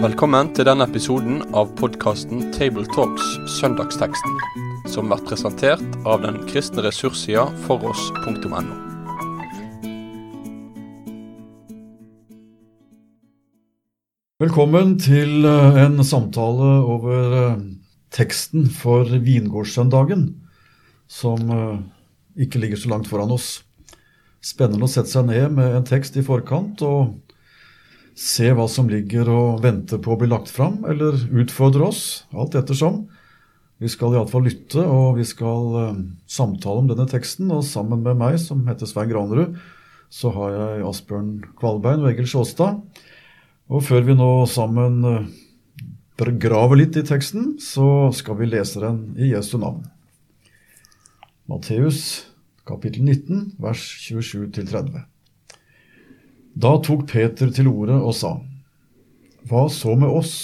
Velkommen til denne episoden av podkasten Tabletalks Søndagsteksten, som blir presentert av den kristne ressurssida foross.no. Velkommen til eh, en samtale over eh, teksten for vingårdssøndagen, som eh, ikke ligger så langt foran oss. Spennende å sette seg ned med en tekst i forkant og se hva som ligger og venter på å bli lagt fram, eller utfordre oss, alt ettersom. Vi skal iallfall lytte, og vi skal uh, samtale om denne teksten. Og sammen med meg, som heter Svein Granerud, så har jeg Asbjørn Kvalbein og Egil Sjåstad. Og før vi nå sammen uh, graver litt i teksten, så skal vi lese den i Jesu navn. Matteus kapittel 19, vers 27-30. Da tok Peter til orde og sa, Hva så med oss?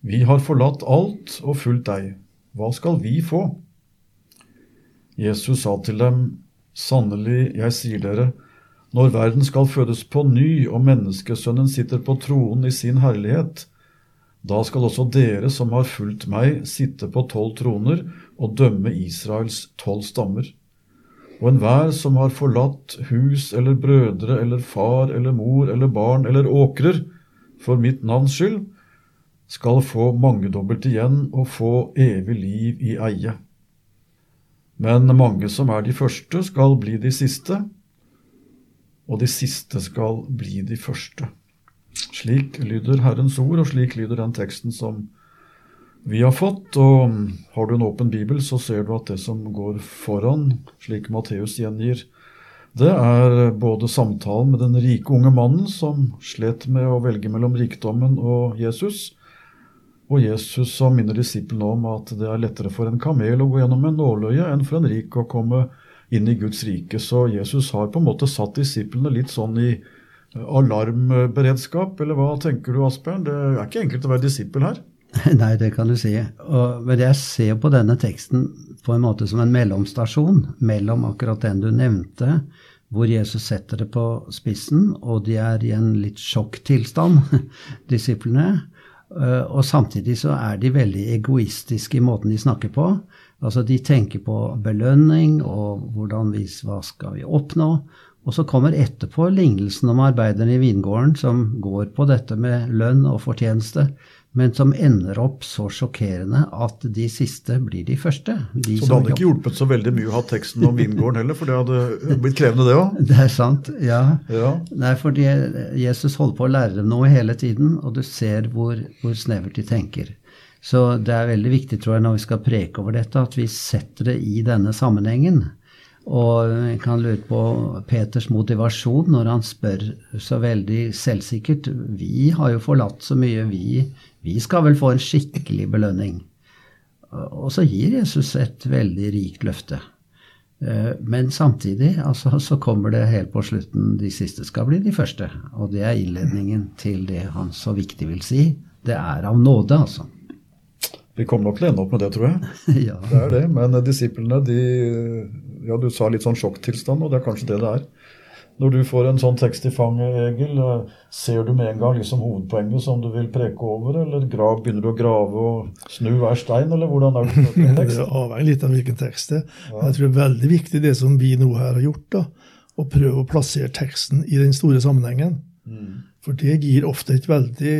Vi har forlatt alt og fulgt deg. Hva skal vi få? Jesus sa til dem, Sannelig, jeg sier dere, når verden skal fødes på ny og menneskesønnen sitter på tronen i sin herlighet, da skal også dere som har fulgt meg, sitte på tolv troner og dømme Israels tolv stammer. Og enhver som har forlatt hus eller brødre eller far eller mor eller barn eller åkrer for mitt navns skyld, skal få mangedobbelt igjen og få evig liv i eie. Men mange som er de første, skal bli de siste, og de siste skal bli de første. Slik lyder Herrens ord, og slik lyder den teksten som vi har fått. Og har du en åpen bibel, så ser du at det som går foran, slik Matteus gjengir, det er både samtalen med den rike unge mannen som slet med å velge mellom rikdommen og Jesus, og Jesus som minner disiplene om at det er lettere for en kamel å gå gjennom en nåløye enn for en rik å komme inn i Guds rike. Så Jesus har på en måte satt disiplene litt sånn i alarmberedskap, eller hva tenker du, Asbjørn? Det er ikke enkelt å være disippel her? Nei, det kan du si. Og, men jeg ser på denne teksten på en måte som en mellomstasjon mellom akkurat den du nevnte, hvor Jesus setter det på spissen, og de er i en litt sjokktilstand, disiplene. Eh, og samtidig så er de veldig egoistiske i måten de snakker på. Altså De tenker på belønning og hvordan vi, hva skal vi oppnå. Og så kommer etterpå lignelsen om arbeiderne i vingården som går på dette med lønn og fortjeneste men som ender opp så sjokkerende at de siste blir de første. De så det hadde ikke hjulpet så veldig mye å ha teksten om vingården heller, for det hadde blitt krevende, det òg? Det er sant, ja. ja. Nei, fordi Jesus holder på å lære dem noe hele tiden, og du ser hvor, hvor snevert de tenker. Så det er veldig viktig, tror jeg, når vi skal preke over dette, at vi setter det i denne sammenhengen. Og jeg kan lure på Peters motivasjon når han spør så veldig selvsikkert. Vi har jo forlatt så mye, vi vi skal vel få en skikkelig belønning. Og så gir Jesus et veldig rikt løfte. Eh, men samtidig altså, så kommer det helt på slutten de siste skal bli de første. Og det er innledningen til det han så viktig vil si. Det er av nåde, altså. Vi kommer nok til å ende opp med det, tror jeg. ja. Det er det. Men disiplene, de Ja, du sa litt sånn sjokktilstand, og det er kanskje det det er. Når du får en sånn tekst i fanget, Egil, eh, ser du med en gang liksom hovedpoenget som du vil preke over, eller grav, begynner du å grave og snu hver stein, eller hvordan er det? det avhenger litt av hvilken tekst det er. Ja. Jeg tror det er veldig viktig det som vi nå her har gjort, da, å prøve å plassere teksten i den store sammenhengen. Mm. For det gir ofte et veldig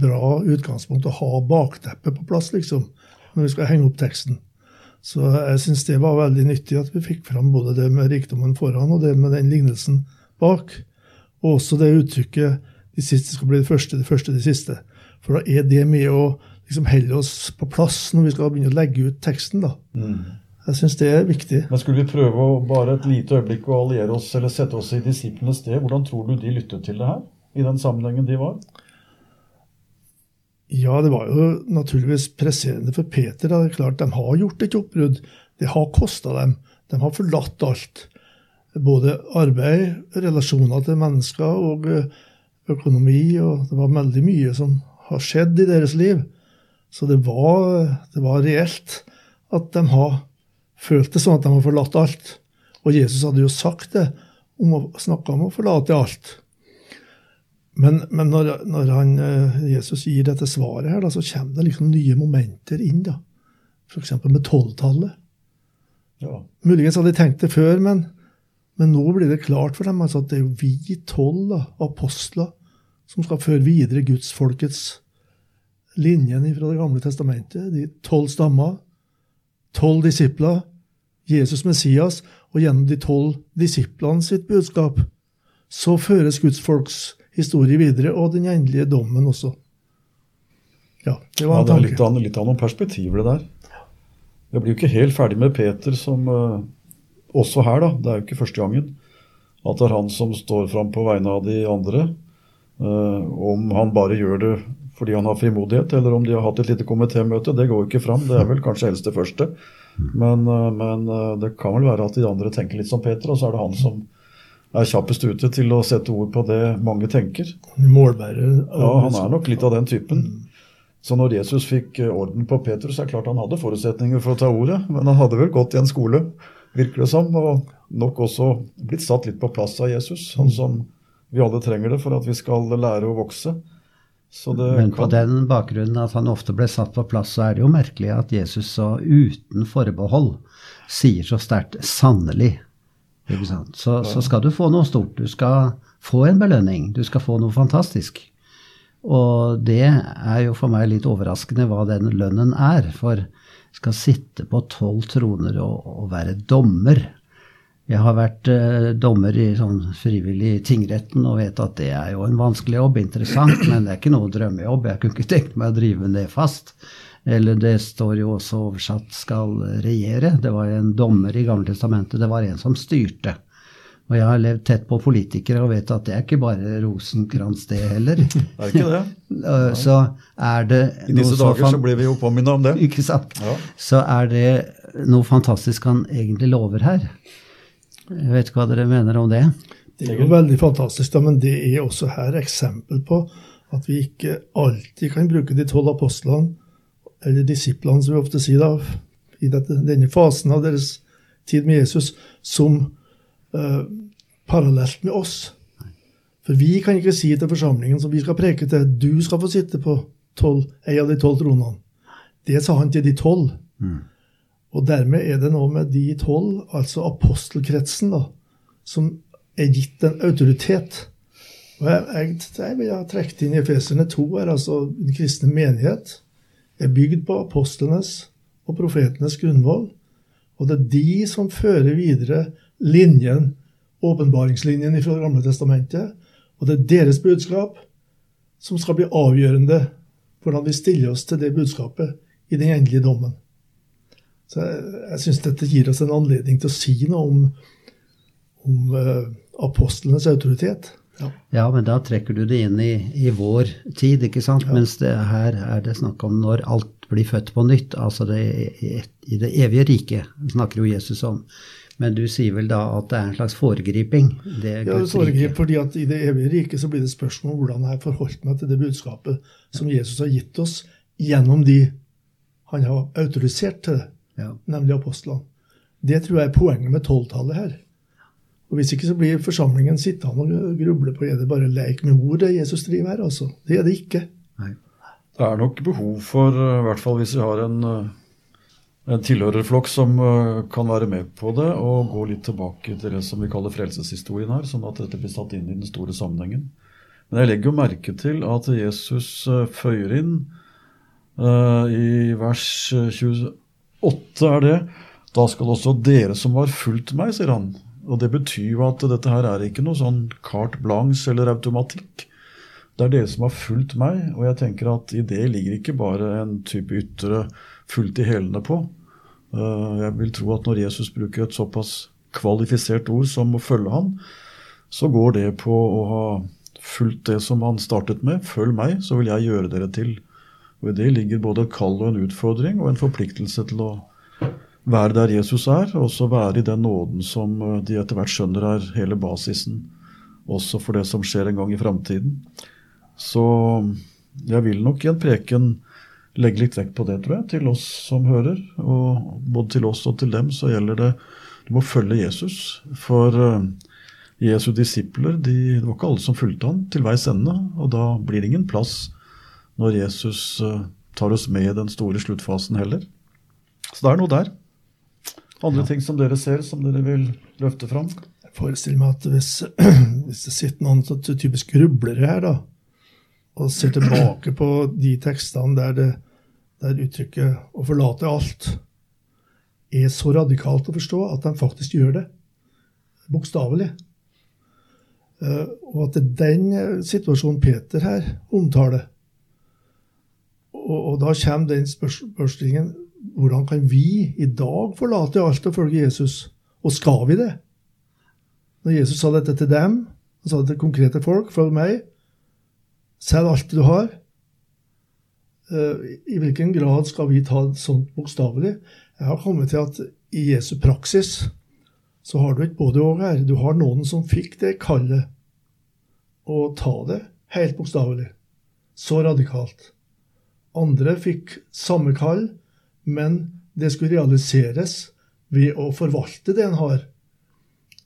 bra utgangspunkt å ha bakteppet på plass, liksom, når vi skal henge opp teksten. Så jeg syns det var veldig nyttig at vi fikk fram både det med rikdommen foran og det med den lignelsen bak. Og også det uttrykket 'de siste skal bli det første, det første det siste'. For da er det med å liksom helle oss på plass når vi skal begynne å legge ut teksten. da. Mm. Jeg syns det er viktig. Men Skulle vi prøve å bare et lite øyeblikk å alliere oss eller sette oss i disiplenes sted, hvordan tror du de lyttet til det her? I den sammenhengen de var? Ja, det var jo naturligvis presserende for Peter. Det er klart, De har gjort et oppbrudd. Det har kosta dem. De har forlatt alt. Både arbeid, relasjoner til mennesker og eh, økonomi. og Det var veldig mye som har skjedd i deres liv. Så det var, det var reelt at de har følt det sånn at de har forlatt alt. Og Jesus hadde jo sagt det, om å snakke om å forlate alt. Men, men når, når han, eh, Jesus gir dette svaret, her, da, så kommer det liksom nye momenter inn. da. F.eks. med tolvtallet. Ja. Muligens hadde de tenkt det før, men, men, nå blir det klart for dem altså, at det er jo vi tolv apostler som skal føre videre gudsfolkets linjen fra Det gamle testamentet. De tolv stammer, tolv disipler, Jesus Messias, og gjennom de tolv disiplene sitt budskap, så føres Guds folks historie videre, og den endelige dommen også. Ja, Det var en ja, det er litt av, litt av noen perspektiver, det der. Jeg blir jo ikke helt ferdig med Peter som uh, Også her, da. Det er jo ikke første gangen. At det er han som står fram på vegne av de andre. Uh, om han bare gjør det fordi han har frimodighet, eller om de har hatt et lite komitémøte, det går ikke fram. Det er vel kanskje helst det første. Men, uh, men det kan vel være at de andre tenker litt som Peter, og så er det han som er kjappest ute til å sette ord på det mange tenker. Målbærer. Ja, han er nok litt av den typen. Så når Jesus fikk eh, orden på Petrus, er det klart han hadde forutsetninger for å ta ordet. Men han hadde vel gått i en skole, virker det som, og nok også blitt satt litt på plass av Jesus. Sånn som vi alle trenger det for at vi skal lære å vokse. Men på kan... den bakgrunnen at han ofte ble satt på plass, så er det jo merkelig at Jesus så uten forbehold sier så sterkt 'sannelig'. Så, så, skal du få noe stort. Du skal få en belønning. Du skal få noe fantastisk. Og det er jo for meg litt overraskende hva den lønnen er. For skal sitte på tolv troner og, og, være dommer. Jeg har vært eh, dommer i sånn frivillig tingretten og vet at det er jo en vanskelig jobb. Interessant, men det er ikke noe drømmejobb. Jeg kunne ikke tenkt meg å drive med det fast. Eller det står jo også oversatt 'skal regjere'. Det var en dommer i Gammeltestamentet. Det var en som styrte. Og jeg har levd tett på politikere og vet at det er ikke bare Rosenkrantz, det heller. Er ikke det. Så er det I disse dager så, så blir vi jo påminnet om det. Ikke sant. Ja. Så er det noe fantastisk han egentlig lover her. Jeg vet ikke hva dere mener om det? Det er jo veldig fantastisk, da, men det er også her eksempel på at vi ikke alltid kan bruke de tolv apostlene eller disiplene, som vi ofte sier, da, i dette, denne fasen av deres tid med Jesus, som uh, parallelt med oss. For vi kan ikke si til forsamlingen som vi skal preke til, du skal få sitte på tolv, en av de tolv tronene. Det sa han til de tolv. Mm. Og dermed er det noe med de tolv, altså apostelkretsen, da, som er gitt en autoritet. Og jeg, jeg, jeg vil ha trukket inn i Efeserne to her, altså den kristne menighet er bygd på apostlenes og profetenes grunnvoll. Og det er de som fører videre linjen, åpenbaringslinjen fra gamle testamentet. Og det er deres budskap som skal bli avgjørende for hvordan vi stiller oss til det budskapet i den endelige dommen. Så Jeg, jeg syns dette gir oss en anledning til å si noe om, om uh, apostlenes autoritet. Ja. ja. men da trekker du det inn i, i vår tid, ikke sant? Ja. Mens det, her er det snakk om når alt blir født på nytt. Altså det, i, det evige riket snakker jo Jesus om. Men du sier vel da at det er en slags foregriping? Det ja, det foregrip, fordi at i det evige riket så blir det spørsmål om hvordan jeg forholdt meg til det budskapet som Jesus har gitt oss gjennom de han har autorisert til det, ja. nemlig apostlene. Det tror jeg er poenget med tolvtallet her. Og Hvis ikke så blir forsamlingen sittende og gruble på er det bare lek med ord det Jesus driver her. altså. Det er det ikke. Nei. Det er nok behov for, eh, i hvert fall hvis vi har en, eh, en tilhørerflokk som eh, kan være med på det, og gå litt tilbake til det som vi kaller frelseshistorien her, sånn at dette blir satt inn i den store sammenhengen. Men jeg legger jo merke til at Jesus føyer inn uh, i vers 28 er det. Da skal også dere som har fulgt meg, sier han, og Det betyr jo at dette her er ikke noe sånn carte blanche eller automatikk. Det er dere som har fulgt meg, og jeg tenker at i det ligger ikke bare en type ytre fullt i hælene på. Eh, jeg vil tro at når Jesus bruker et såpass kvalifisert ord som å følge han, så går det på å ha fulgt det som han startet med. Følg meg, så vil jeg gjøre dere til. Og I det ligger både et kall og en utfordring og en forpliktelse til å være der Jesus er, og så være i den nåden som eh, de etter hvert skjønner er hele basisen, også for det som skjer en gang i framtiden. Så jeg vil nok i en preken legge litt vekt på det, tror jeg, til oss som hører. Og både til oss og til dem så gjelder det du må følge Jesus. For uh, Jesu disipler de, det var ikke alle som fulgte han til veis ende. Og da blir det ingen plass når Jesus uh, tar oss med i den store sluttfasen heller. Så det er noe der. Andre ja. ting som dere ser, som dere vil løfte fram? Jeg forestiller meg at hvis, hvis det sitter noen typisk grublere her, da, og ser tilbake på de tekstene der, det, der uttrykket 'å forlate alt' er så radikalt å forstå at de faktisk gjør det. Bokstavelig. Eh, og at det er den eh, situasjonen Peter her omtaler. Og, og da kommer den spørsmålsstillingen hvordan kan vi i dag forlate alt og følge Jesus? Og skal vi det? Når Jesus sa dette til dem, han sa det til konkrete folk, følg meg, selg alt du har. Eh, I hvilken grad skal vi ta det sånt bokstavelig? Jeg har kommet til at i Jesu praksis så har du et både-og her. Du har noen som fikk det kallet å ta det helt bokstavelig. Så radikalt. Andre fikk samme kall, men det skulle realiseres ved å forvalte det en har.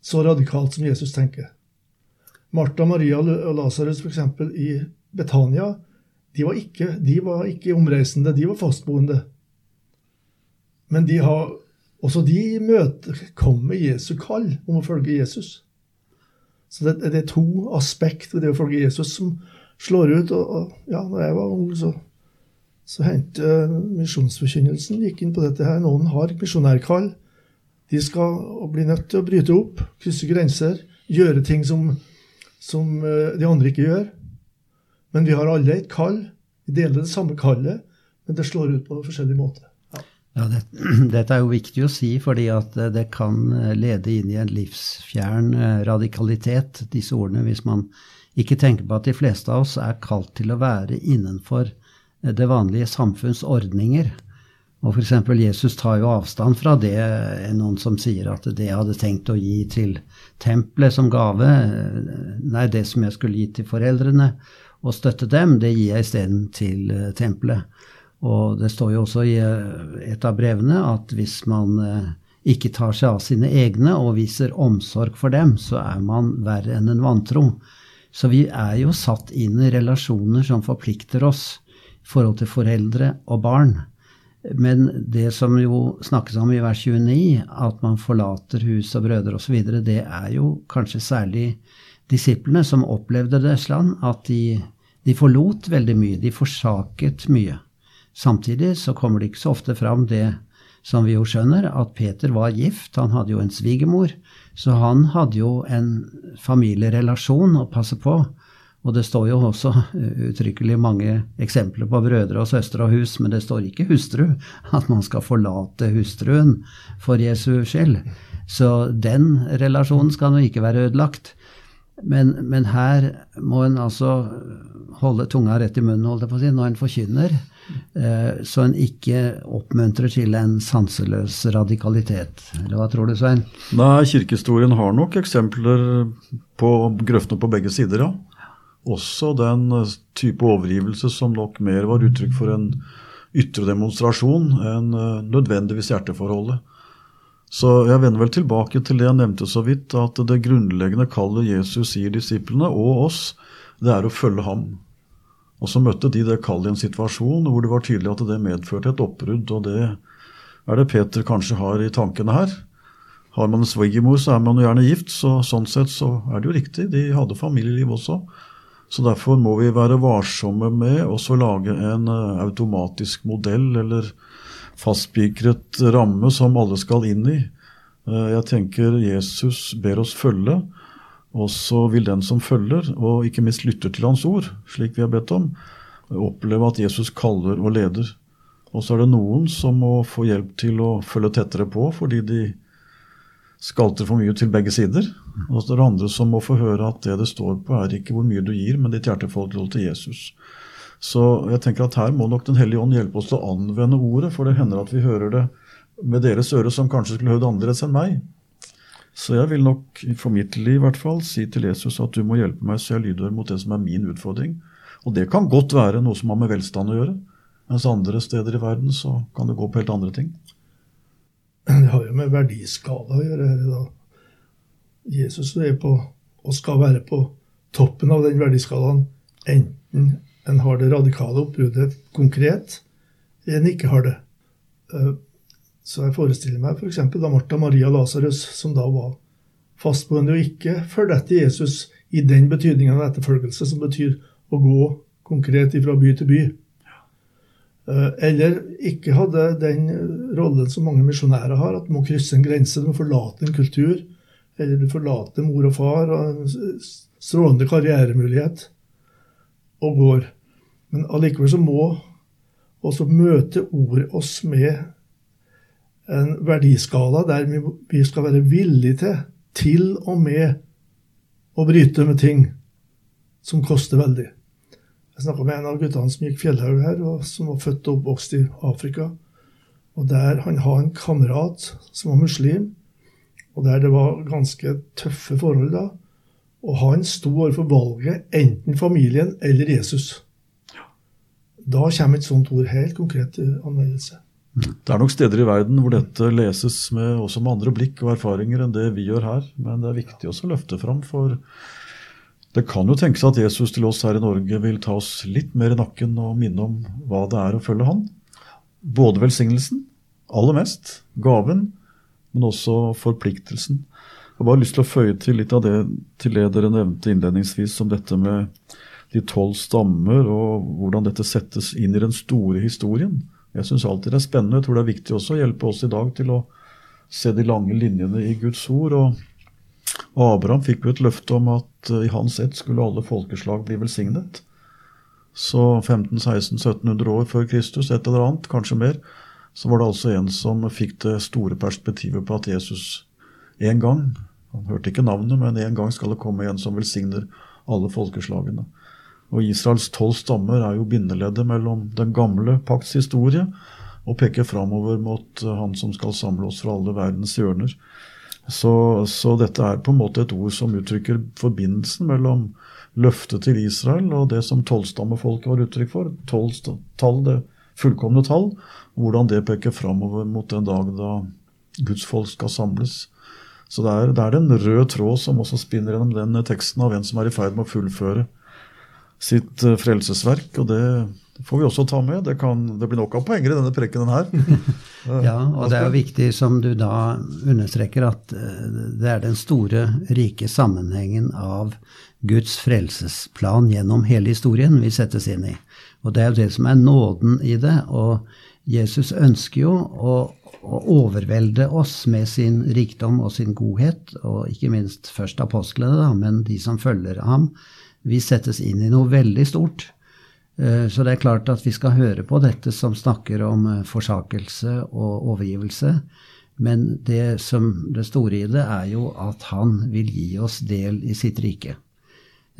Så radikalt som Jesus tenker. Martha, Maria og Lasarus f.eks. i Betania de var, ikke, de var ikke omreisende, de var fastboende. Men de har, også de imøtekommer Jesu kall om å følge Jesus. Så det, det er to aspekt ved det å følge Jesus som slår ut. Og, og ja, når jeg var ung, så, så hendte misjonsforkynnelsen gikk inn på dette her. Noen har misjonærkall. De skal bli nødt til å bryte opp, krysse grenser, gjøre ting som, som eh, de andre ikke gjør. Men vi har alle et kall. Vi deler det samme kallet, men det slår ut på forskjellig måte. Ja, det, Dette er jo viktig å si, fordi at eh, det kan eh, lede inn i en livsfjern eh, radikalitet, disse ordene, hvis man ikke tenker på at de fleste av oss er kalt til å være innenfor det vanlige samfunns ordninger. Og f.eks. Jesus tar jo avstand fra det noen som sier at det jeg hadde tenkt å gi til tempelet som gave, nei, det som jeg skulle gi til foreldrene og støtte dem, det gir jeg isteden til tempelet. Og det står jo også i eh, et av brevene at hvis man eh, ikke tar seg av sine egne og viser omsorg for dem, så er man verre enn en vantro. Så vi er jo satt inn i relasjoner som forplikter oss forhold til foreldre og barn. Men det som jo snakkes om i vers 29, at man forlater hus og brødre osv., det er jo kanskje særlig disiplene som opplevde det slik at de, de forlot veldig mye. De forsaket mye. Samtidig så kommer det ikke så ofte fram det som vi jo skjønner, at Peter var gift. Han hadde jo en svigermor, så han hadde jo en familierelasjon å passe på. Og det står jo også uttrykkelig mange eksempler på brødre og søstre og hus, men det står ikke hustru, at man skal forlate hustruen for Jesu skyld. Så den relasjonen skal nå ikke være ødelagt. Men, men, her må en altså holde tunga rett i munnen holdt jeg på å si, når en forkynner, eh, så en ikke oppmuntrer til en sanseløs radikalitet. Eller hva tror du, Svein? Nei, Kirkehistorien har nok eksempler på grøftene på begge sider, ja. Også den eh, type overgivelse som nok mer var uttrykk for en ytre demonstrasjon enn eh, nødvendigvis hjerteforholdet. Så jeg vender vel tilbake til det jeg nevnte så vidt, at det grunnleggende kallet Jesus sier disiplene og oss, det er å følge ham. Og så møtte de det kallet i en situasjon hvor det var tydelig at det medførte et oppbrudd, og det er det Peter kanskje har i tankene her. Har man en svigermor, så er man jo gjerne gift, så sånn sett så er det jo riktig. De hadde familieliv også. Så derfor må vi være varsomme med å lage en eh, automatisk modell eller fastspikret ramme som alle skal inn i. Eh, jeg tenker Jesus ber oss følge, og så vil den som følger, og ikke minst lytter til hans ord, slik vi har bedt om, oppleve at Jesus kaller og leder. Og så er det noen som må få hjelp til å følge tettere på fordi de skalter for mye til begge sider. Og så er det andre som må få høre at det det står på, er ikke hvor mye du gir, men ditt hjerteforhold til Jesus. Så jeg tenker at her må nok Den hellige ånd hjelpe oss til å anvende ordet, for det hender at vi hører det med deres øre som kanskje skulle høre det annerledes enn meg. Så jeg vil nok for mitt liv i hvert fall si til Jesus at du må hjelpe meg så jeg lyder mot det som er min utfordring. Og det kan godt være noe som har med velstand å gjøre. Mens andre steder i verden så kan det gå på helt andre ting. Det har jo med verdiskala å gjøre. her da. Jesus er på og skal være på toppen av den verdiskalaen, enten en har det radikale oppbruddet konkret, eller en ikke har det. Eh, så jeg forestiller meg f.eks. For da Martha Maria Lasarus, som da var fastboende og ikke fulgte etter Jesus i den betydningen av etterfølgelse, som betyr å gå konkret fra by til by. Eh, eller ikke hadde den rollen som mange misjonærer har, at du må krysse en grense, du må forlate en kultur. Eller du forlater mor og far og en strålende karrieremulighet og går. Men allikevel så må også møte ordet oss med en verdiskala der vi skal være villige til til og med å bryte med ting som koster veldig. Jeg snakka med en av guttene som gikk fjellhaug her, og som var født og oppvokst i Afrika. Og der Han har en kamerat som var muslim, og der det var ganske tøffe forhold da. Og han sto overfor valget enten familien eller Jesus. Da kommer et sånt ord helt konkret til anvendelse. Det er nok steder i verden hvor dette leses med, også med andre blikk og erfaringer enn det vi gjør her. Men det er viktig også å løfte fram, for det kan jo tenkes at Jesus til oss her i Norge vil ta oss litt mer i nakken og minne om hva det er å følge Han. Både velsignelsen, aller mest, gaven, men også forpliktelsen. Jeg har bare lyst til å føye til litt av det til det dere nevnte innledningsvis om dette med de tolv stammer, og hvordan dette settes inn i den store historien. Jeg syns alltid det er spennende. Jeg tror det er viktig også å hjelpe oss i dag til å se de lange linjene i Guds ord. og Abraham fikk jo et løfte om at eh, i hans ett skulle alle folkeslag bli velsignet. Så 1500-1600-1700 år før Kristus, et eller annet, kanskje mer, så var det altså en som fikk det store perspektivet på at Jesus en gang Han hørte ikke navnet, men en gang skal det komme en som velsigner alle folkeslagene. Og Israels tolv stammer er jo bindeleddet mellom den gamle pakts historie og peker framover mot eh, han som skal samle oss fra alle verdens hjørner. Så, så, dette er på en måte et ord som uttrykker forbindelsen mellom løftet til Israel og det som tolvstammefolket var uttrykk for. Tolv tall, det fullkomne tall. Hvordan det peker framover mot den dag da Guds folk skal samles. Så det er, det er den røde tråd som også spinner gjennom den teksten av en som er i ferd med å fullføre sitt eh, frelsesverk. Og det får vi også ta med. Det, kan, det blir nok av poenger i denne prekenen her. ja, og det er jo viktig, som du da understreker, at eh, det er den store, rike sammenhengen av Guds frelsesplan gjennom hele historien vi settes inn i. Og det er jo det som er nåden i det. Og Jesus ønsker jo å, å overvelde oss med sin rikdom og sin godhet, og ikke minst først apostlene, da, men de som følger ham vi settes inn i noe veldig stort. Eh, så det er klart at vi skal høre på dette som snakker om eh, forsakelse og overgivelse. Men det som det store i det, er jo at han vil gi oss del i sitt rike.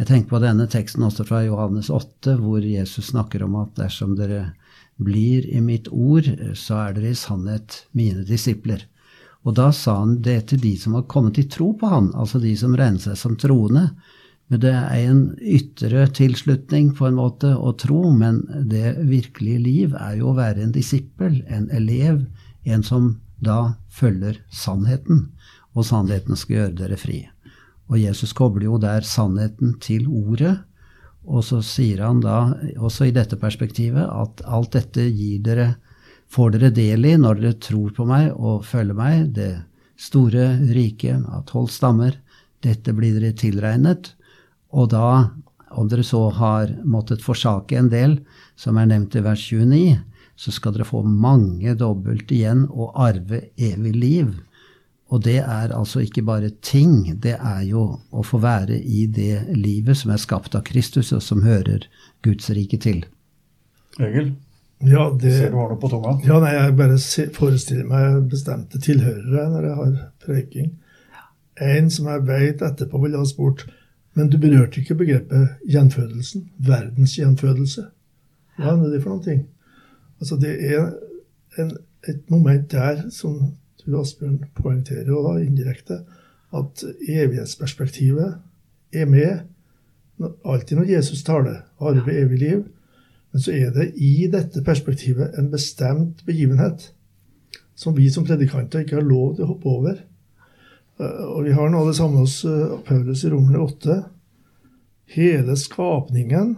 Jeg tenker på denne teksten også fra Johannes 8, hvor Jesus snakker om at dersom dere blir i mitt ord, så er dere i sannhet mine disipler. Og da sa han det til de som var kommet til tro på han, altså de som regnet seg som troende. Men det er en ytre tilslutning på en måte å tro, men det virkelige liv er jo å være en disippel, en elev, en som da følger sannheten. Og sannheten skal gjøre dere fri. Og Jesus kobler jo der sannheten til ordet. Og så sier han da, også i dette perspektivet, at alt dette gir dere, får dere del i når dere tror på meg og følger meg, det store riket av tolv stammer. Dette blir dere tilregnet. Og da, om dere så har måttet forsake en del, som er nevnt i vers 29, så skal dere få mange dobbelt igjen og arve evig liv. Og det er altså ikke bare ting, det er jo å få være i det livet som er skapt av Kristus, og som hører Guds rike til. Egil, ja, det, ser du har noe på tunga? Ja, nei, Jeg bare forestiller meg bestemte tilhørere når jeg har preking. En som jeg vet etterpå ville ha spurt men du berørte ikke begrepet gjenfødelsen. Verdens gjenfødelse. Hva er det for noen ting? Altså, det er en, et moment der som du, Asbjørn, poengterer, og da indirekte, at evighetsperspektivet er med alltid når Jesus taler, arve evig liv. Men så er det i dette perspektivet en bestemt begivenhet som vi som predikanter ikke har lov til å hoppe over. Eh, og vi har nå det samme hos eh, Paulus i Romerne 8. Hele skapningen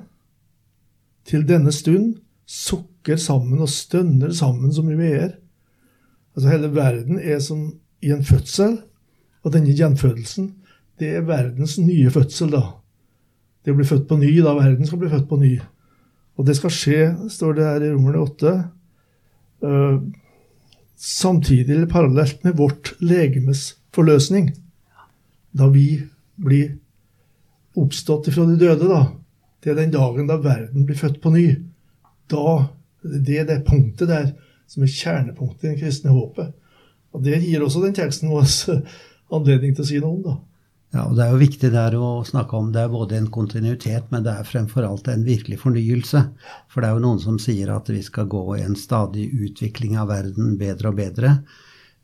til denne stund sukker sammen og stønner sammen som i veer. Altså Hele verden er som i en fødsel, og denne gjenfødelsen, det er verdens nye fødsel, da. Det å bli født på ny, da verden skal bli født på ny. Og det skal skje, står det her i Romerne 8, uh, eh, samtidig eller parallelt med vårt legemes forløsning. Da vi blir oppstått ifra de døde, da. Det er den dagen da verden blir født på ny. Da, Det er det punktet der som er kjernepunktet i det kristne håpet. Og Det gir også den teksten vår anledning til å si noe om. da. Ja, og Det er jo viktig der å snakke om det er både en kontinuitet, men det er fremfor alt en virkelig fornyelse. For det er jo noen som sier at vi skal gå i en stadig utvikling av verden bedre og bedre.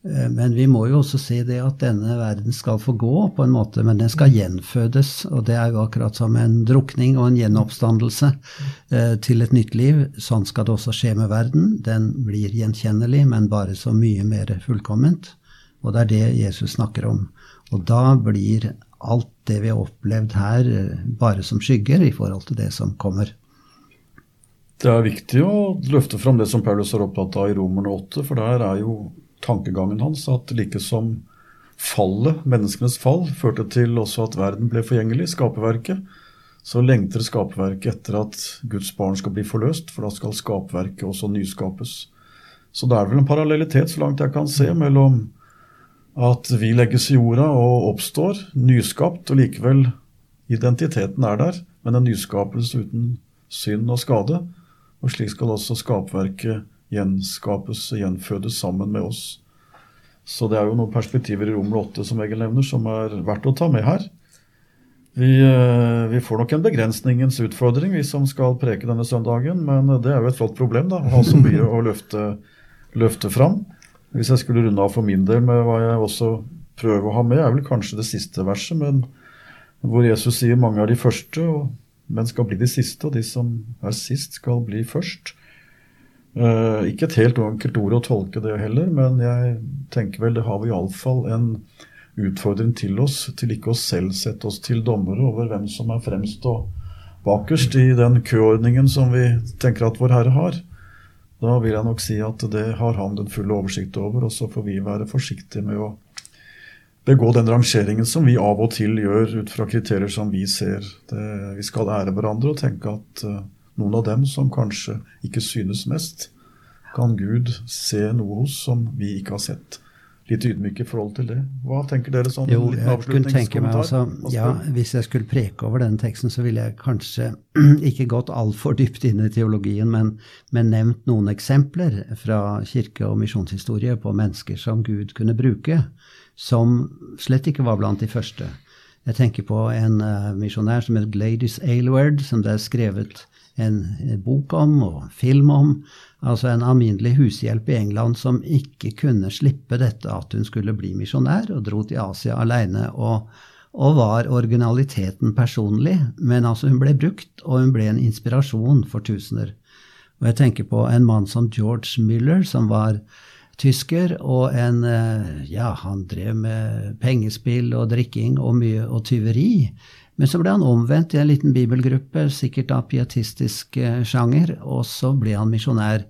Eh, men vi må jo også se det at denne verden skal få gå, på en måte, men den skal gjenfødes. Og det er jo akkurat som en drukning og en gjenoppstandelse eh, til et nytt liv. Sånn skal det også skje med verden. Den blir gjenkjennelig, men bare så mye mer fullkomment. Og det er det Jesus snakker om. Og da blir alt det vi har opplevd her, eh, bare som skygger i forhold til det som kommer. Det er viktig å løfte fram det som Paulus er opptatt av i Romerne 8, for der er jo tankegangen hans at like som fallet, menneskenes fall, førte til også at verden ble forgjengelig, skaperverket, så lengter skaperverket etter at Guds barn skal bli forløst, for da skal skaperverket også nyskapes. Så det er vel en parallellitet, så langt jeg kan se, mellom at vi legges i jorda og oppstår, nyskapt, og likevel identiteten er der, men en nyskapelse uten synd og skade. Og slik skal også skapverket gjenskapes og gjenfødes sammen med oss. Så det er jo noen perspektiver i Romer 8 som Egil nevner, som er verdt å ta med her. Vi, eh, vi, får nok en begrensningens utfordring, vi som skal preke denne søndagen, men det er jo et flott problem da, å ha så mye å løfte, løfte fram. Hvis jeg skulle runde av for min del med hva jeg også prøver å ha med, er vel kanskje det siste verset, men hvor Jesus sier mange er de første, men skal bli de siste, og de som er sist, skal bli først. Uh, ikke et helt enkelt ord å tolke det heller, men jeg tenker vel det har vi iallfall en utfordring til oss til ikke å selv sette oss til dommere over hvem som er fremst og bakerst i den køordningen som vi tenker at Vår Herre har. Da vil jeg nok si at det har han den fulle oversikt over, og så får vi være forsiktige med å begå den rangeringen som vi av og til gjør ut fra kriterier som vi ser. Det, vi skal ære hverandre og tenke at uh, noen av dem som kanskje ikke synes mest, kan Gud se noe hos som vi ikke har sett litt ydmyk i forhold til det. Hva tenker dere sånn? Jo, jeg kunne tenke meg altså, ja, Hvis jeg skulle preke over denne teksten, så ville jeg kanskje ikke gått altfor dypt inn i teologien, men, men, nevnt noen eksempler fra kirke- og misjonshistorie på mennesker som Gud kunne bruke, som slett ikke var blant de første. Jeg tenker på en uh, misjonær som het Gladys Aylward, som det er skrevet en, en bok om og film om altså en alminnelig hushjelp i England som ikke kunne slippe dette at hun skulle bli misjonær, og dro til Asia aleine. Og, og, var originaliteten personlig, men altså hun ble brukt, og hun ble en inspirasjon for tusener. Og jeg tenker på en mann som George Miller, som var tysker, og en eh, Ja, han drev med pengespill og drikking og mye og tyveri. Men så ble han omvendt i en liten bibelgruppe, sikkert av pietistisk sjanger, og så ble han misjonær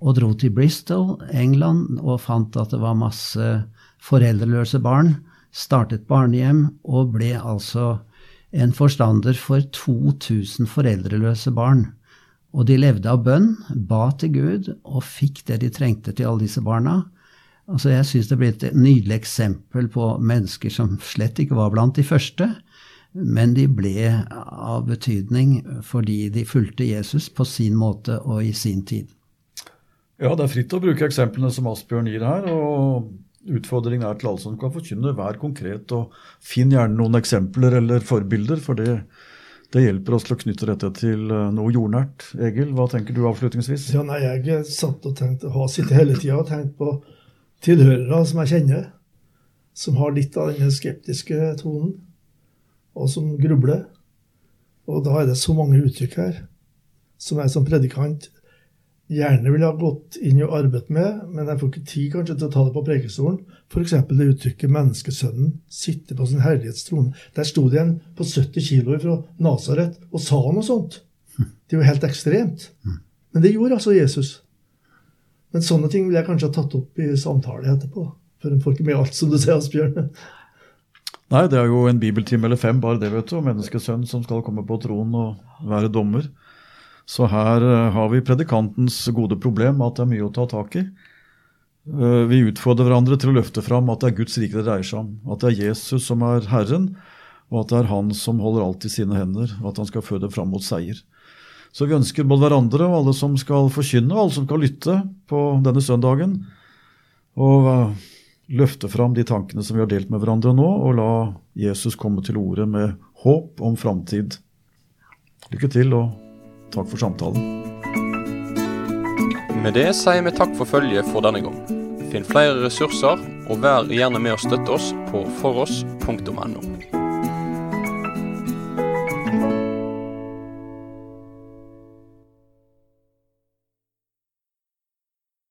og dro til Bristol, England, og fant at det var masse foreldreløse barn. Startet barnehjem og ble altså en forstander for 2000 foreldreløse barn. Og de levde av bønn, ba til Gud og fikk det de trengte til alle disse barna. Altså Jeg syns det ble et nydelig eksempel på mennesker som slett ikke var blant de første, men de ble av betydning fordi de fulgte Jesus på sin måte og i sin tid. Ja, det er fritt å bruke eksemplene som Asbjørn gir her. og Utfordringen er til alle som kan forkynne. Vær konkret og finn gjerne noen eksempler eller forbilder, for det, det hjelper oss til å knytte dette til eh, noe jordnært. Egil, hva tenker du avslutningsvis? Ja, nei, Jeg satt og tenkte, har sittet hele tida og tenkt på tilhørere som jeg kjenner, som har litt av denne skeptiske tonen og som grubler. Og da er det så mange uttrykk her som jeg som predikant gjerne ville ha gått inn og arbeidet med, men jeg får ikke tid kanskje til å ta det på prekestolen. F.eks. det uttrykket 'menneskesønnen sitter på sin herlighetstrone'. Der sto det en på 70 kilo fra Nasaret og sa noe sånt. Det er jo helt ekstremt. Men det gjorde altså Jesus. Men sånne ting ville jeg kanskje ha tatt opp i samtale etterpå. For en får ikke med alt, som du sier, Asbjørn. Nei, det er jo en bibeltime eller fem, bare det, vet du. Og menneskesønn som skal komme på tronen og være dommer. Så her uh, har vi predikantens gode problem, at det er mye å ta tak i. Uh, vi utfordrer hverandre til å løfte fram at det er Guds rike det dreier seg om. At det er Jesus som er Herren, og at det er Han som holder alt i sine hender, og at han skal føde fram mot seier. Så vi ønsker både hverandre og alle som skal forkynne, og alle som skal lytte på denne søndagen, å løfte fram de tankene som vi har delt med hverandre nå, og la Jesus komme til orde med håp om framtid. Lykke til, og takk for samtalen. Med det sier vi takk for følget for denne gang. Finn flere ressurser, og vær gjerne med å støtte oss på foross.no.